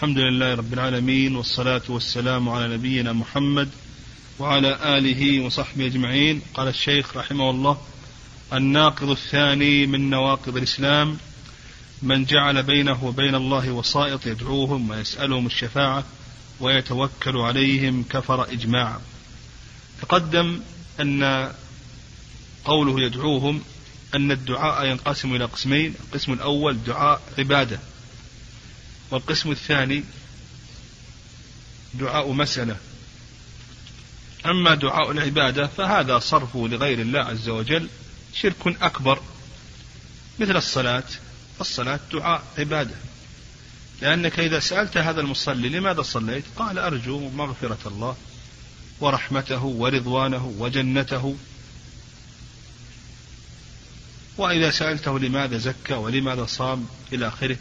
الحمد لله رب العالمين والصلاة والسلام على نبينا محمد وعلى آله وصحبه أجمعين. قال الشيخ رحمه الله الناقض الثاني من نواقض الإسلام من جعل بينه وبين الله وسائط يدعوهم ويسألهم الشفاعة ويتوكل عليهم كفر إجماعا. تقدم أن قوله يدعوهم أن الدعاء ينقسم إلى قسمين القسم الأول دعاء عبادة. والقسم الثاني دعاء مسألة. أما دعاء العبادة فهذا صرفه لغير الله عز وجل شرك أكبر مثل الصلاة. الصلاة دعاء عبادة. لأنك إذا سألت هذا المصلي لماذا صليت؟ قال أرجو مغفرة الله ورحمته ورضوانه وجنته. وإذا سألته لماذا زكى ولماذا صام إلى آخره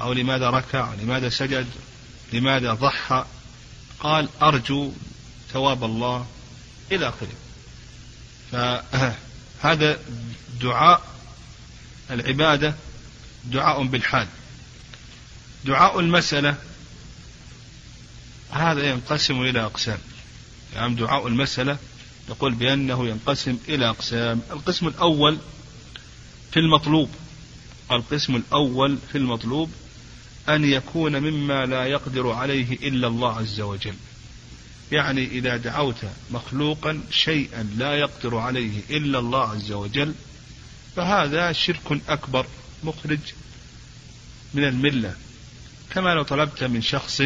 أو لماذا ركع لماذا سجد لماذا ضحى. قال أرجو ثواب الله إلى آخره. فهذا دعاء العبادة دعاء بالحال. دعاء المسألة هذا ينقسم إلى أقسام. يعني دعاء المسألة يقول بأنه ينقسم إلى أقسام. القسم الأول في المطلوب. القسم الأول في المطلوب أن يكون مما لا يقدر عليه إلا الله عز وجل. يعني إذا دعوت مخلوقا شيئا لا يقدر عليه إلا الله عز وجل فهذا شرك أكبر مخرج من الملة. كما لو طلبت من شخص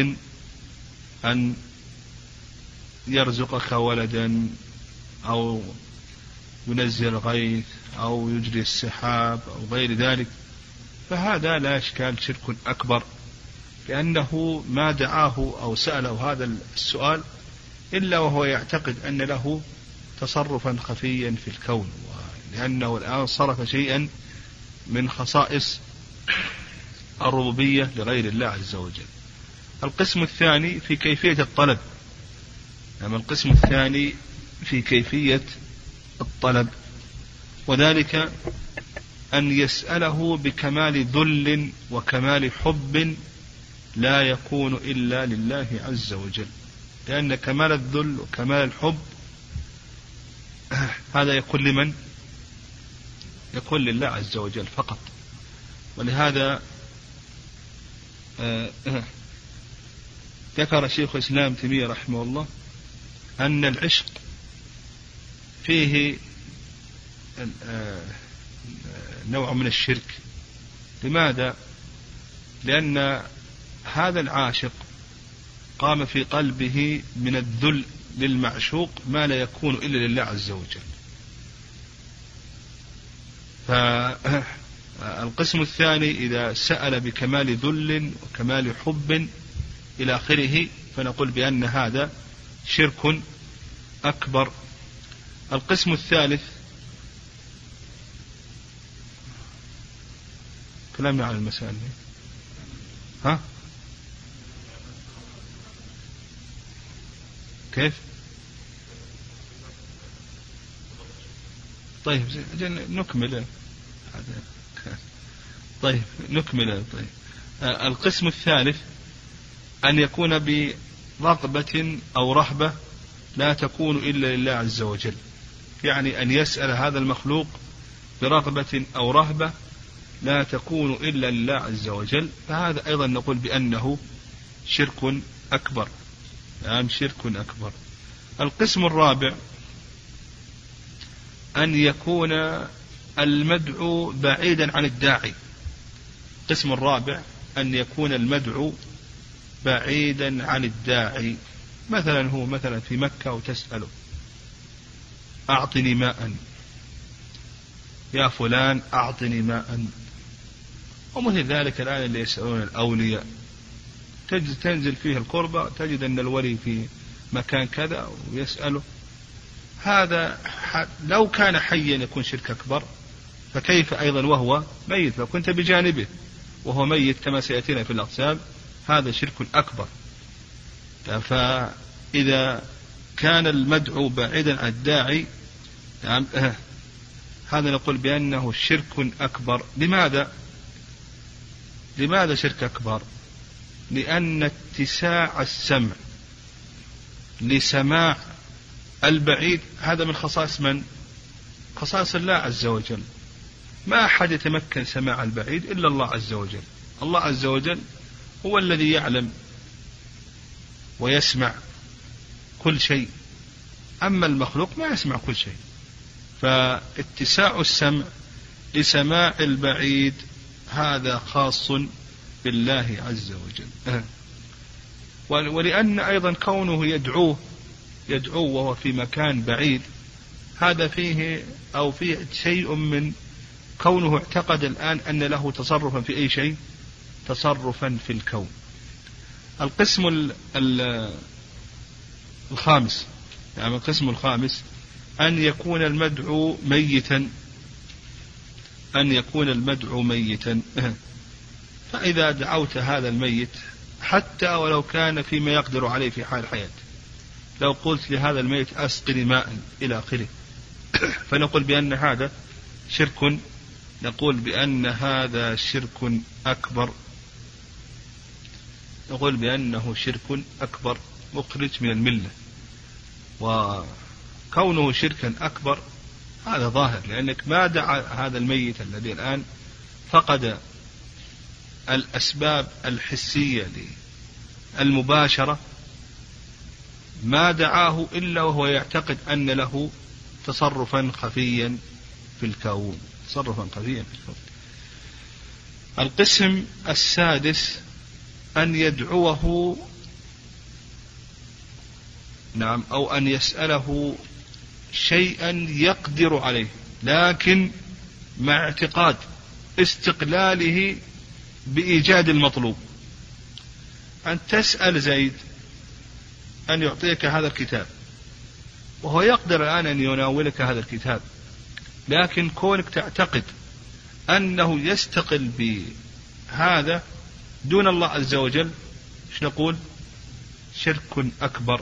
أن يرزقك ولدا أو ينزل الغيث أو يجري السحاب أو غير ذلك فهذا لا إشكال شرك أكبر لأنه ما دعاه أو سأله هذا السؤال إلا وهو يعتقد أن له تصرفا خفيا في الكون لأنه الآن صرف شيئا من خصائص الربوبية لغير الله عز وجل. القسم الثاني في كيفية الطلب. نعم القسم الثاني في كيفية الطلب. وذلك أن يسأله بكمال ذل وكمال حب لا يكون إلا لله عز وجل لأن كمال الذل وكمال الحب هذا يكون لمن؟ يكون لله عز وجل فقط ولهذا آه، ذكر شيخ الإسلام تيمية رحمه الله أن العشق فيه آه، نوع من الشرك. لماذا؟ لأن هذا العاشق قام في قلبه من الذل للمعشوق ما لا يكون إلا لله عز وجل. فالقسم الثاني إذا سأل بكمال ذل وكمال حب إلى آخره فنقول بأن هذا شرك أكبر. القسم الثالث كلامنا عن المسائل ها؟ كيف؟ طيب نكمل. طيب نكمل. طيب. آه، القسم الثالث أن يكون برغبة أو رهبة لا تكون إلا لله عز وجل. يعني أن يسأل هذا المخلوق برغبة أو رهبة لا تكون إلا لله عز وجل. فهذا أيضا نقول بأنه شرك أكبر. نعم شرك أكبر. القسم الرابع أن يكون المدعو بعيدا عن الداعي. القسم الرابع أن يكون المدعو بعيدا عن الداعي. مثلا هو مثلا في مكة وتسأله أعطني ماء يا فلان أعطني ماء ومثل ذلك الآن اللي يسألون الأولياء. تجد تنزل فيه القربة تجد أن الولي في مكان كذا ويسأله هذا لو كان حيا يكون شرك أكبر فكيف أيضا وهو ميت؟ لو كنت بجانبه وهو ميت كما سيأتينا في الأقسام هذا شرك أكبر. فإذا كان المدعو بعيدا عن الداعي نعم هذا نقول بأنه شرك أكبر. لماذا؟ لماذا شرك أكبر؟ لأن اتساع السمع لسماع البعيد. هذا من خصائص من؟ خصائص الله عز وجل. ما أحد يتمكن سماع البعيد إلا الله عز وجل. الله عز وجل هو الذي يعلم ويسمع كل شيء. أما المخلوق ما يسمع كل شيء. فاتساع السمع لسماع البعيد هذا خاص بالله عز وجل. ولأن أيضا كونه يدعوه يدعوه وهو في مكان بعيد هذا فيه أو فيه شيء من كونه اعتقد الآن أن له تصرفا في أي شيء تصرفا في الكون. القسم ال ال الخامس يعني القسم الخامس أن يكون المدعو ميتا أن يكون المدعو ميتا. فإذا دعوت هذا الميت حتى ولو كان فيما يقدر عليه في حال حياته لو قلت لهذا الميت أسقني ماء إلى آخره. فنقول بأن هذا شرك. نقول بأن هذا شرك أكبر. نقول بأنه شرك أكبر مخرج من الملة. وكونه شركا أكبر هذا ظاهر لأنك ما دعا هذا الميت الذي الآن فقد الأسباب الحسية المباشرة ما دعاه إلا وهو يعتقد أن له تصرفا خفيا في الكون تصرفا خفيا في الكون. القسم السادس أن يدعوه نعم أو أن يسأله شيئا يقدر عليه لكن مع اعتقاد استقلاله بإيجاد المطلوب. أن تسأل زيد أن يعطيك هذا الكتاب وهو يقدر الآن أن يناولك هذا الكتاب لكن كونك تعتقد أنه يستقل بهذا دون الله عز وجل إيش نقول؟ شرك أكبر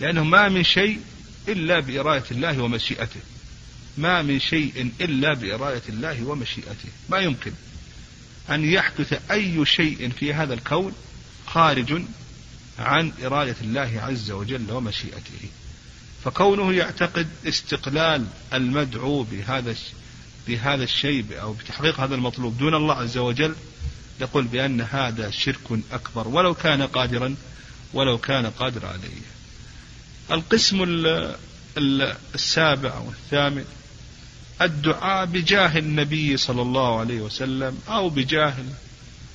لأنه ما من شيء إلا بإرادة الله ومشيئته. ما من شيء إلا بإرادة الله ومشيئته. ما يمكن أن يحدث أي شيء في هذا الكون خارج عن إرادة الله عز وجل ومشيئته. فكونه يعتقد استقلال المدعو بهذا بهذا الشيء أو بتحقيق هذا المطلوب دون الله عز وجل يقول بأن هذا شرك أكبر ولو كان قادرا ولو كان قادر عليه. القسم السابع والثامن الدعاء بجاه النبي صلى الله عليه وسلم أو بجاه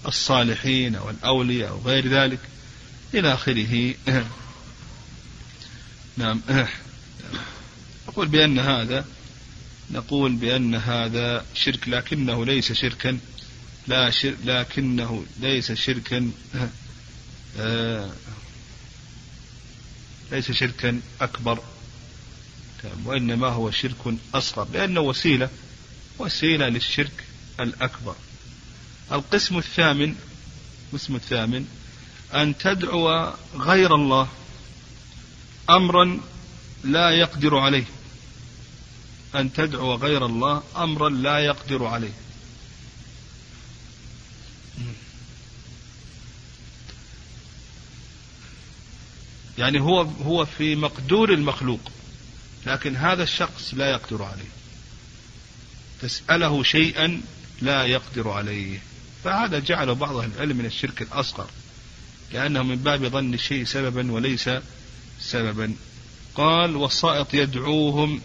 الصالحين أو الأولياء أو غير ذلك إلى آخره. نعم. نقول بأن هذا نقول بأن هذا شرك لكنه ليس شركا. لا شر لكنه ليس شركا. آه. ليس شركا أكبر وإنما هو شرك أصغر لأنه وسيلة وسيلة للشرك الأكبر. القسم الثامن القسم الثامن أن تدعو غير الله أمرا لا يقدر عليه. أن تدعو غير الله أمرا لا يقدر عليه. يعني هو هو في مقدور المخلوق لكن هذا الشخص لا يقدر عليه. تسأله شيئا لا يقدر عليه. فهذا جعله بعض أهل العلم من الشرك الأصغر لأنه من باب ظن الشيء سببا وليس سببا. قال والصائط يدعوهم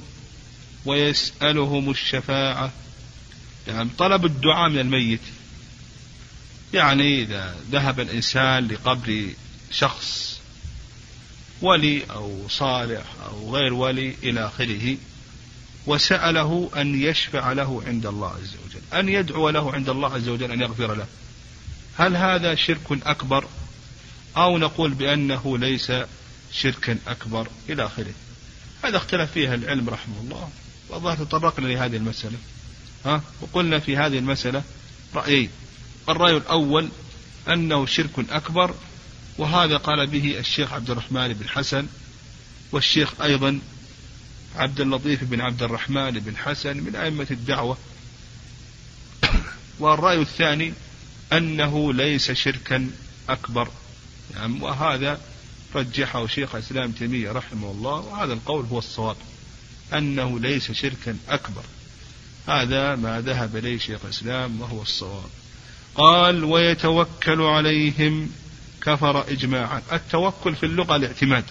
ويسألهم الشفاعة. يعني طلب الدعاء من الميت. يعني إذا ذهب الإنسان لقبر شخص ولي أو صالح أو غير ولي إلى آخره وسأله أن يشفع له عند الله عز وجل أن يدعو له عند الله عز وجل أن يغفر له. هل هذا شرك أكبر؟ أو نقول بأنه ليس شركا أكبر إلى آخره؟ هذا اختلف فيها العلم رحمه الله. والله تطرقنا لهذه المسألة. ها؟ وقلنا في هذه المسألة رأيين. الرأي الأول أنه شرك أكبر وهذا قال به الشيخ عبد الرحمن بن حسن والشيخ أيضا عبد اللطيف بن عبد الرحمن بن حسن من أئمة الدعوة. والرأي الثاني أنه ليس شركا أكبر. يعني وهذا رجحه شيخ الإسلام تيمية رحمه الله وهذا القول هو الصواب أنه ليس شركا أكبر. هذا ما ذهب إليه شيخ الإسلام وهو الصواب. قال ويتوكل عليهم كفر إجماعا. التوكل في اللغة الاعتماد.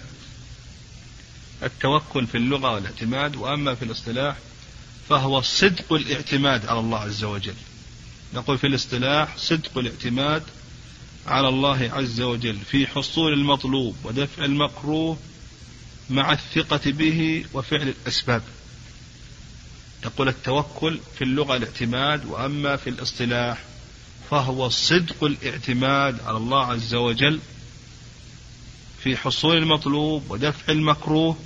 التوكل في اللغة والاعتماد وأما في الاصطلاح فهو صدق الاعتماد على الله عز وجل. نقول في الاصطلاح صدق الاعتماد على الله عز وجل في حصول المطلوب ودفع المكروه مع الثقة به وفعل الأسباب. تقول التوكل في اللغة الاعتماد وأما في الاصطلاح فهو صدق الاعتماد على الله عز وجل في حصول المطلوب ودفع المكروه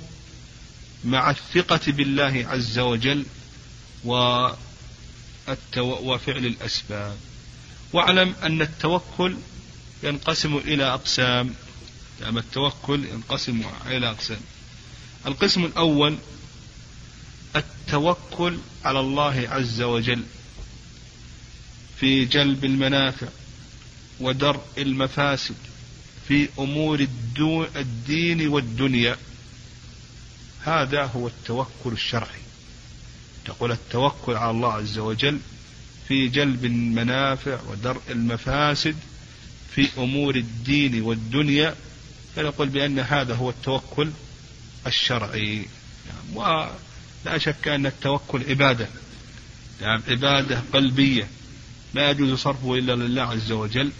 مع الثقة بالله عز وجل وفعل الأسباب. واعلم أن التوكل ينقسم إلى أقسام. يعني التوكل ينقسم إلى أقسام. القسم الأول التوكل على الله عز وجل. في جلب المنافع ودرء المفاسد في أمور الدين والدنيا. هذا هو التوكل الشرعي. تقول التوكل على الله عز وجل في جلب المنافع ودرء المفاسد في أمور الدين والدنيا. فنقول بأن هذا هو التوكل الشرعي. ولا شك أن التوكل عبادة. يعني عبادة قلبية. لا يجوز صرفه إلا لله عز وجل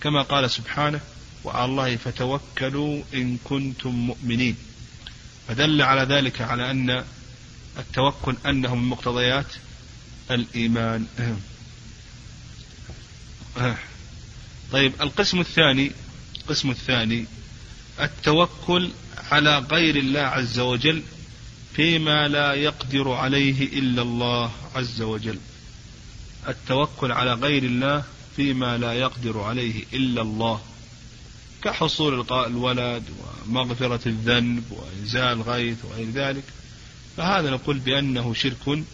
كما قال سبحانه وعلى الله فتوكلوا إن كنتم مؤمنين فدل على ذلك على أن التوكل أنه من مقتضيات الإيمان. طيب القسم الثاني القسم الثاني التوكل على غير الله عز وجل فيما لا يقدر عليه إلا الله عز وجل. التوكل على غير الله فيما لا يقدر عليه إلا الله. كحصول الولد ومغفرة الذنب وإنزال الغيث وغير ذلك فهذا نقول بأنه شرك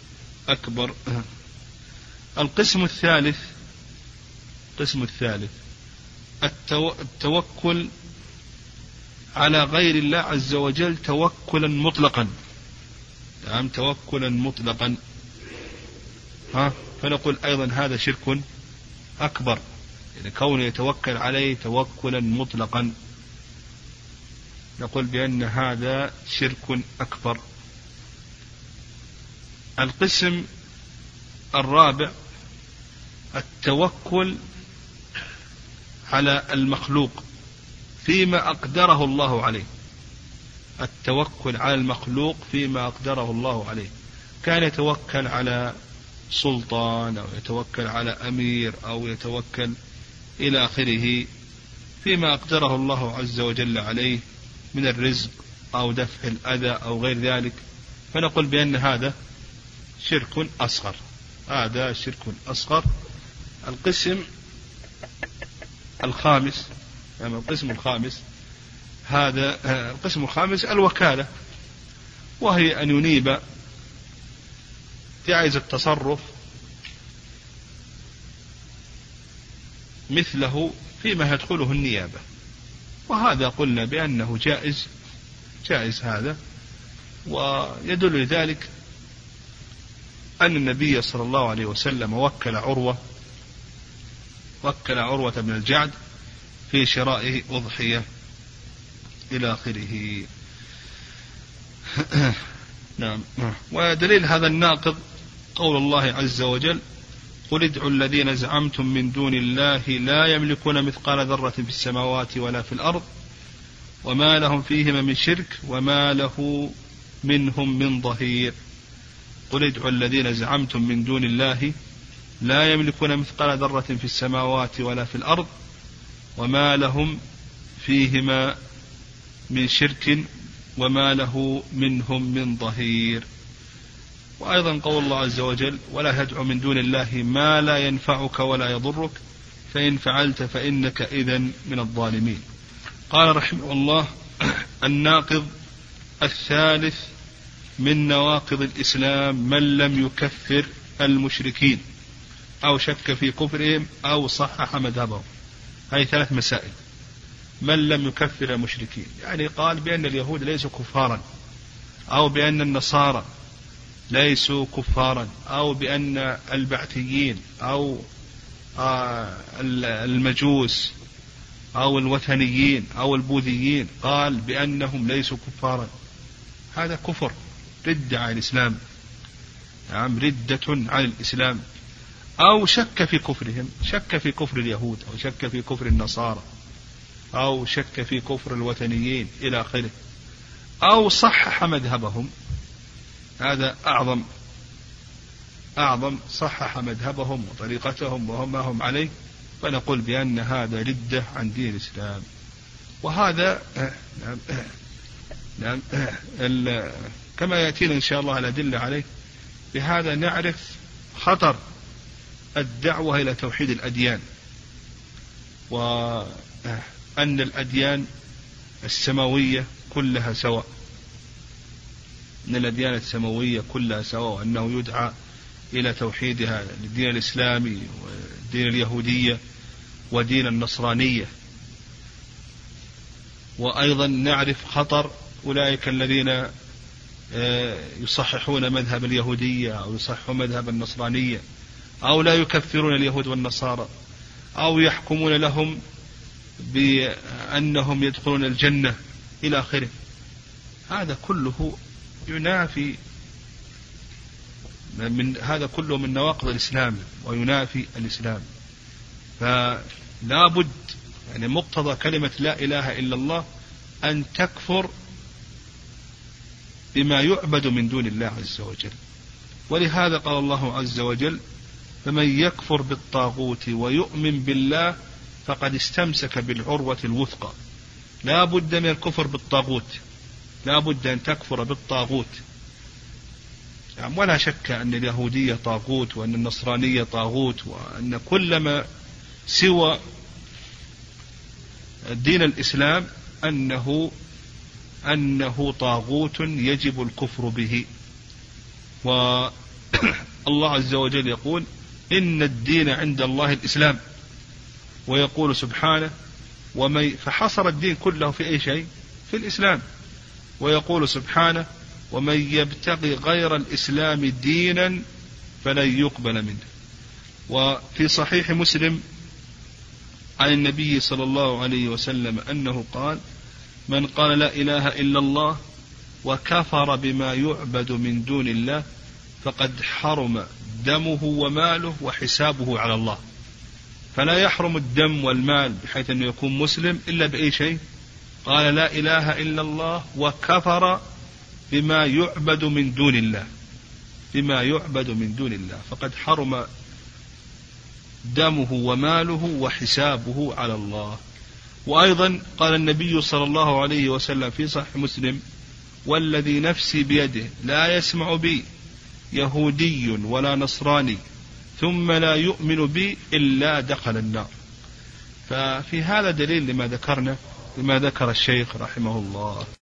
أكبر. القسم الثالث القسم الثالث التو... التوكل على غير الله عز وجل توكلا مطلقا. نعم توكلا مطلقا. ها فنقول أيضا هذا شرك أكبر. يعني كونه يتوكل عليه توكلا مطلقا. نقول بأن هذا شرك أكبر. القسم الرابع التوكل على المخلوق فيما أقدره الله عليه. التوكل على المخلوق فيما أقدره الله عليه. كان يتوكل على سلطان أو يتوكل على أمير أو يتوكل إلى آخره فيما أقدره الله عز وجل عليه من الرزق أو دفع الأذى أو غير ذلك فنقول بأن هذا شرك أصغر. هذا شرك أصغر. القسم الخامس يعني القسم الخامس. هذا القسم الخامس الوكالة وهي أن ينيب جائز التصرف مثله فيما يدخله النيابة. وهذا قلنا بأنه جائز جائز هذا. ويدل لذلك أن النبي صلى الله عليه وسلم وكل عروة وكل عروة بن الجعد في شراء أضحية إلى آخره. نعم. ودليل هذا الناقض قول الله عز وجل قل ادعوا الذين زعمتم من دون الله لا يملكون مثقال ذرة في السماوات ولا في الأرض وما لهم فيهما من شرك وما له منهم من ظهير. قل ادعوا الذين زعمتم من دون الله لا يملكون مثقال ذرة في السماوات ولا في الأرض وما لهم فيهما من شرك وما له منهم من ظهير. وأيضا قول الله عز وجل ولا تدع من دون الله ما لا ينفعك ولا يضرك فإن فعلت فإنك إذا من الظالمين. قال رحمه الله الناقض الثالث من نواقض الإسلام من لم يكفر المشركين أو شك في كفرهم أو صحح مذهبهم. هذه ثلاث مسائل. من لم يكفر المشركين؟ يعني قال بأن اليهود ليسوا كفارا أو بأن النصارى ليسوا كفارا أو بأن البعثيين أو آه، المجوس أو الوثنيين أو البوذيين قال بأنهم ليسوا كفارا. هذا كفر ردة عن الإسلام. نعم ردة عن الإسلام. أو شك في كفرهم شك في كفر اليهود أو شك في كفر النصارى أو شك في كفر الوثنيين إلى آخره. أو صحح مذهبهم هذا أعظم أعظم صحح مذهبهم وطريقتهم وهم هم عليه فنقول بأن هذا ردة عن دين الإسلام. وهذا نعم نعم كما يأتينا إن شاء الله الأدلة عليه بهذا نعرف خطر الدعوة إلى توحيد الأديان وأن الأديان السماوية كلها سواء. أن الأديان السماوية كلها سواء وأنه يدعى إلى توحيدها الدين الإسلامي والدين اليهودية ودين النصرانية. وأيضا نعرف خطر أولئك الذين آه، يصححون مذهب اليهودية أو يصححون مذهب النصرانية أو لا يكفرون اليهود والنصارى أو يحكمون لهم بأنهم يدخلون الجنة إلى آخره. هذا كله ينافي من هذا كله من نواقض الإسلام وينافي الإسلام. فلا بد يعني مقتضى كلمة لا إله إلا الله أن تكفر بما يعبد من دون الله عز وجل. ولهذا قال الله عز وجل فمن يكفر بالطاغوت ويؤمن بالله فقد استمسك بالعروة الوثقى. لا بد من الكفر بالطاغوت. لا بد أن تكفر بالطاغوت. يعني ولا شك أن اليهودية طاغوت وأن النصرانية طاغوت وأن كل ما سوى دين الإسلام أنه أنه طاغوت يجب الكفر به. والله عز وجل يقول إن الدين عند الله الإسلام. ويقول سبحانه ومن فحصر الدين كله في أي شيء؟ في الإسلام. ويقول سبحانه ومن يبتغي غير الإسلام دينا فلن يقبل منه. وفي صحيح مسلم عن النبي صلى الله عليه وسلم أنه قال من قال لا إله إلا الله وكفر بما يعبد من دون الله فقد حرم دمه وماله وحسابه على الله. فلا يحرم الدم والمال بحيث أنه يكون مسلم إلا بأي شيء قال لا إله إلا الله وكفر بما يعبد من دون الله. بما يعبد من دون الله. فقد حرم دمه وماله وحسابه على الله. وأيضا قال النبي صلى الله عليه وسلم في صحيح مسلم والذي نفسي بيده لا يسمع بي يهودي ولا نصراني ثم لا يؤمن بي إلا دخل النار. ففي هذا دليل لما ذكرنا لما ذكر الشيخ رحمه الله.